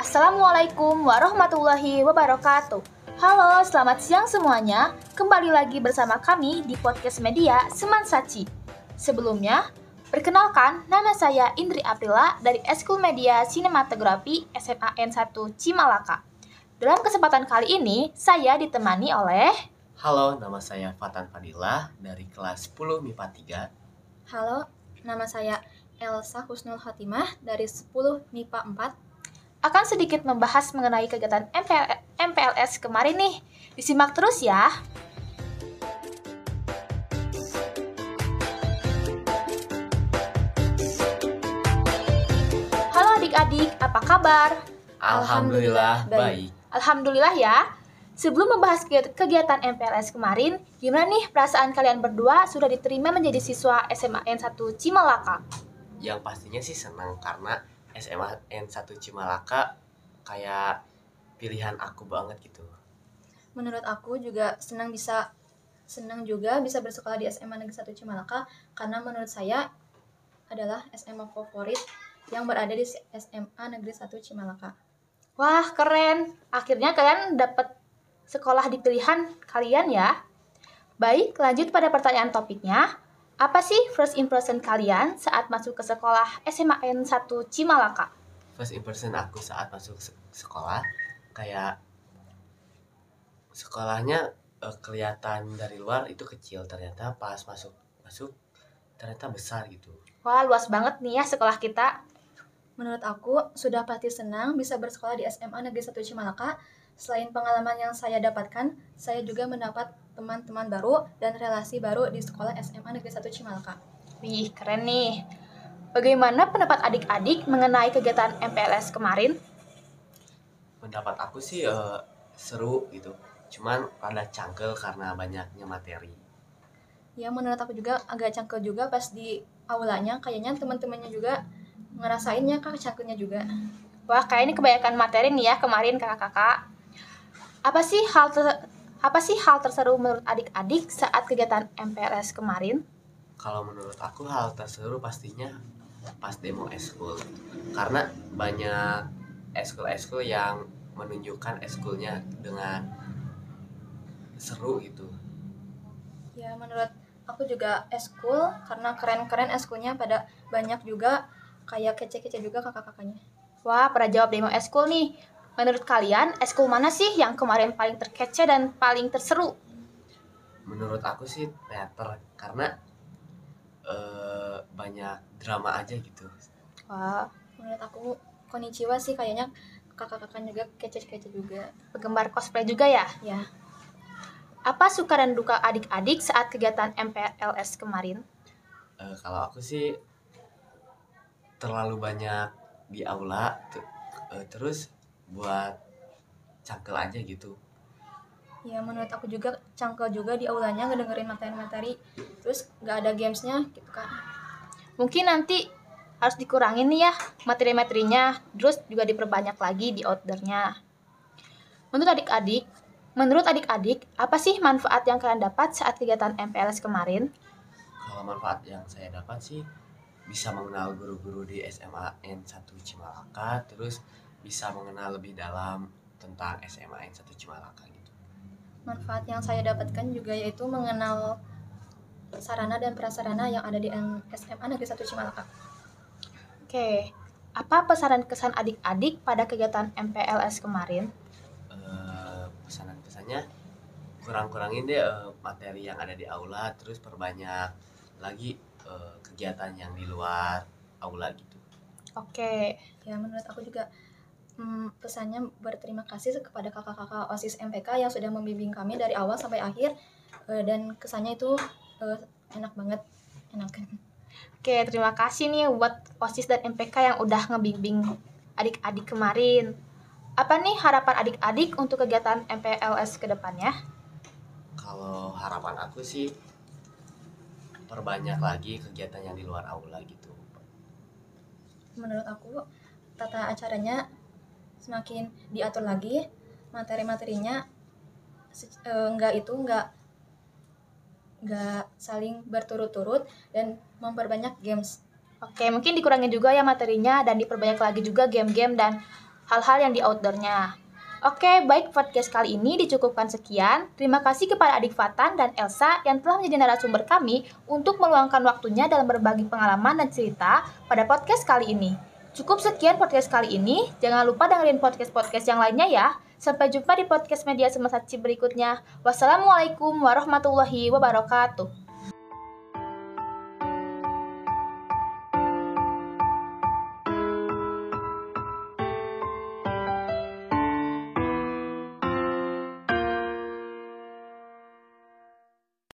Assalamualaikum warahmatullahi wabarakatuh. Halo, selamat siang semuanya. Kembali lagi bersama kami di podcast media Seman Saci. Sebelumnya, perkenalkan nama saya Indri Aprila dari Eskul Media Sinematografi SMA N1 Cimalaka. Dalam kesempatan kali ini, saya ditemani oleh Halo, nama saya Fatan Fadila dari kelas 10 MIPA 3. Halo, nama saya Elsa Husnul Hatimah dari 10 MIPA 4 akan sedikit membahas mengenai kegiatan MPL, MPLS kemarin nih. Disimak terus ya. Halo adik-adik, apa kabar? Alhamdulillah, baik. baik. Alhamdulillah ya. Sebelum membahas kegiatan MPLS kemarin, gimana nih perasaan kalian berdua sudah diterima menjadi siswa SMA N1 Cimalaka? Yang pastinya sih senang karena SMA N1 Cimalaka kayak pilihan aku banget gitu. Menurut aku juga senang bisa senang juga bisa bersekolah di SMA Negeri 1 Cimalaka karena menurut saya adalah SMA favorit yang berada di SMA Negeri 1 Cimalaka. Wah, keren. Akhirnya kalian dapat sekolah di pilihan kalian ya. Baik, lanjut pada pertanyaan topiknya. Apa sih first impression kalian saat masuk ke sekolah SMA N1 Cimalaka? First impression aku saat masuk se- sekolah kayak sekolahnya eh, kelihatan dari luar itu kecil ternyata pas masuk masuk ternyata besar gitu. Wah, luas banget nih ya sekolah kita. Menurut aku sudah pasti senang bisa bersekolah di SMA Negeri 1 Cimalaka. Selain pengalaman yang saya dapatkan, saya juga mendapat teman-teman baru dan relasi baru di sekolah SMA Negeri 1 Cimalaka. Wih, keren nih. Bagaimana pendapat adik-adik mengenai kegiatan MPLS kemarin? Pendapat aku sih eh, seru gitu. Cuman rada cangkel karena banyaknya materi. Ya menurut aku juga agak cangkel juga pas di aulanya kayaknya teman-temannya juga ngerasainnya kak cangkelnya juga. Wah, kayak ini kebanyakan materi nih ya kemarin kakak-kakak. Apa sih hal ter- apa sih hal terseru menurut adik-adik saat kegiatan MPLS kemarin? Kalau menurut aku hal terseru pastinya pas demo eskul karena banyak eskul-eskul yang menunjukkan eskulnya dengan seru gitu. Ya menurut aku juga eskul karena keren-keren eskulnya pada banyak juga kayak kece-kece juga kakak-kakaknya. Wah, pada jawab demo eskul nih. Menurut kalian, eskul mana sih yang kemarin paling terkece dan paling terseru? Menurut aku sih teater karena eh, banyak drama aja gitu. Wah, Menurut aku Konichiwa sih kayaknya kakak-kakaknya juga kece-kece juga. penggemar cosplay juga ya? Ya, Apa suka dan duka adik-adik saat kegiatan MPLS kemarin? Eh, kalau aku sih terlalu banyak di aula eh, terus buat cangkel aja gitu. ya menurut aku juga cangkel juga di aulanya ngedengerin materi-materi terus nggak ada gamesnya gitu kan. Mungkin nanti harus dikurangin nih ya materi-materinya, terus juga diperbanyak lagi di outdoornya. Menurut adik-adik, menurut adik-adik, apa sih manfaat yang kalian dapat saat kegiatan MPLS kemarin? Kalau manfaat yang saya dapat sih bisa mengenal guru-guru di SMA N1 Cimalaka, terus bisa mengenal lebih dalam tentang SMA N1 Cimalaka gitu. Manfaat yang saya dapatkan juga yaitu mengenal sarana dan prasarana yang ada di N- SMA Negeri 1 Cimalaka. Oke, apa pesanan kesan adik-adik pada kegiatan MPLS kemarin? Eh, pesanan-pesannya kurang-kurangin deh eh, materi yang ada di aula, terus perbanyak lagi eh, kegiatan yang di luar aula gitu. Oke, Ya menurut aku juga hmm, pesannya berterima kasih kepada kakak-kakak OSIS MPK yang sudah membimbing kami dari awal sampai akhir Eh, dan kesannya itu eh, enak banget enak Oke, terima kasih nih buat OSIS dan MPK yang udah ngebimbing adik-adik kemarin. Apa nih harapan adik-adik untuk kegiatan MPLS ke depannya? Kalau harapan aku sih perbanyak lagi kegiatan yang di luar aula gitu. menurut aku tata acaranya semakin diatur lagi materi-materinya se- eh, nggak itu nggak nggak saling berturut-turut dan memperbanyak games Oke, mungkin dikurangi juga ya materinya dan diperbanyak lagi juga game-game dan hal-hal yang di outdoornya. Oke, baik podcast kali ini dicukupkan sekian. Terima kasih kepada Adik Fatan dan Elsa yang telah menjadi narasumber kami untuk meluangkan waktunya dalam berbagi pengalaman dan cerita pada podcast kali ini. Cukup sekian podcast kali ini. Jangan lupa dengerin podcast-podcast yang lainnya ya. Sampai jumpa di podcast media Semesaci berikutnya. Wassalamualaikum warahmatullahi wabarakatuh.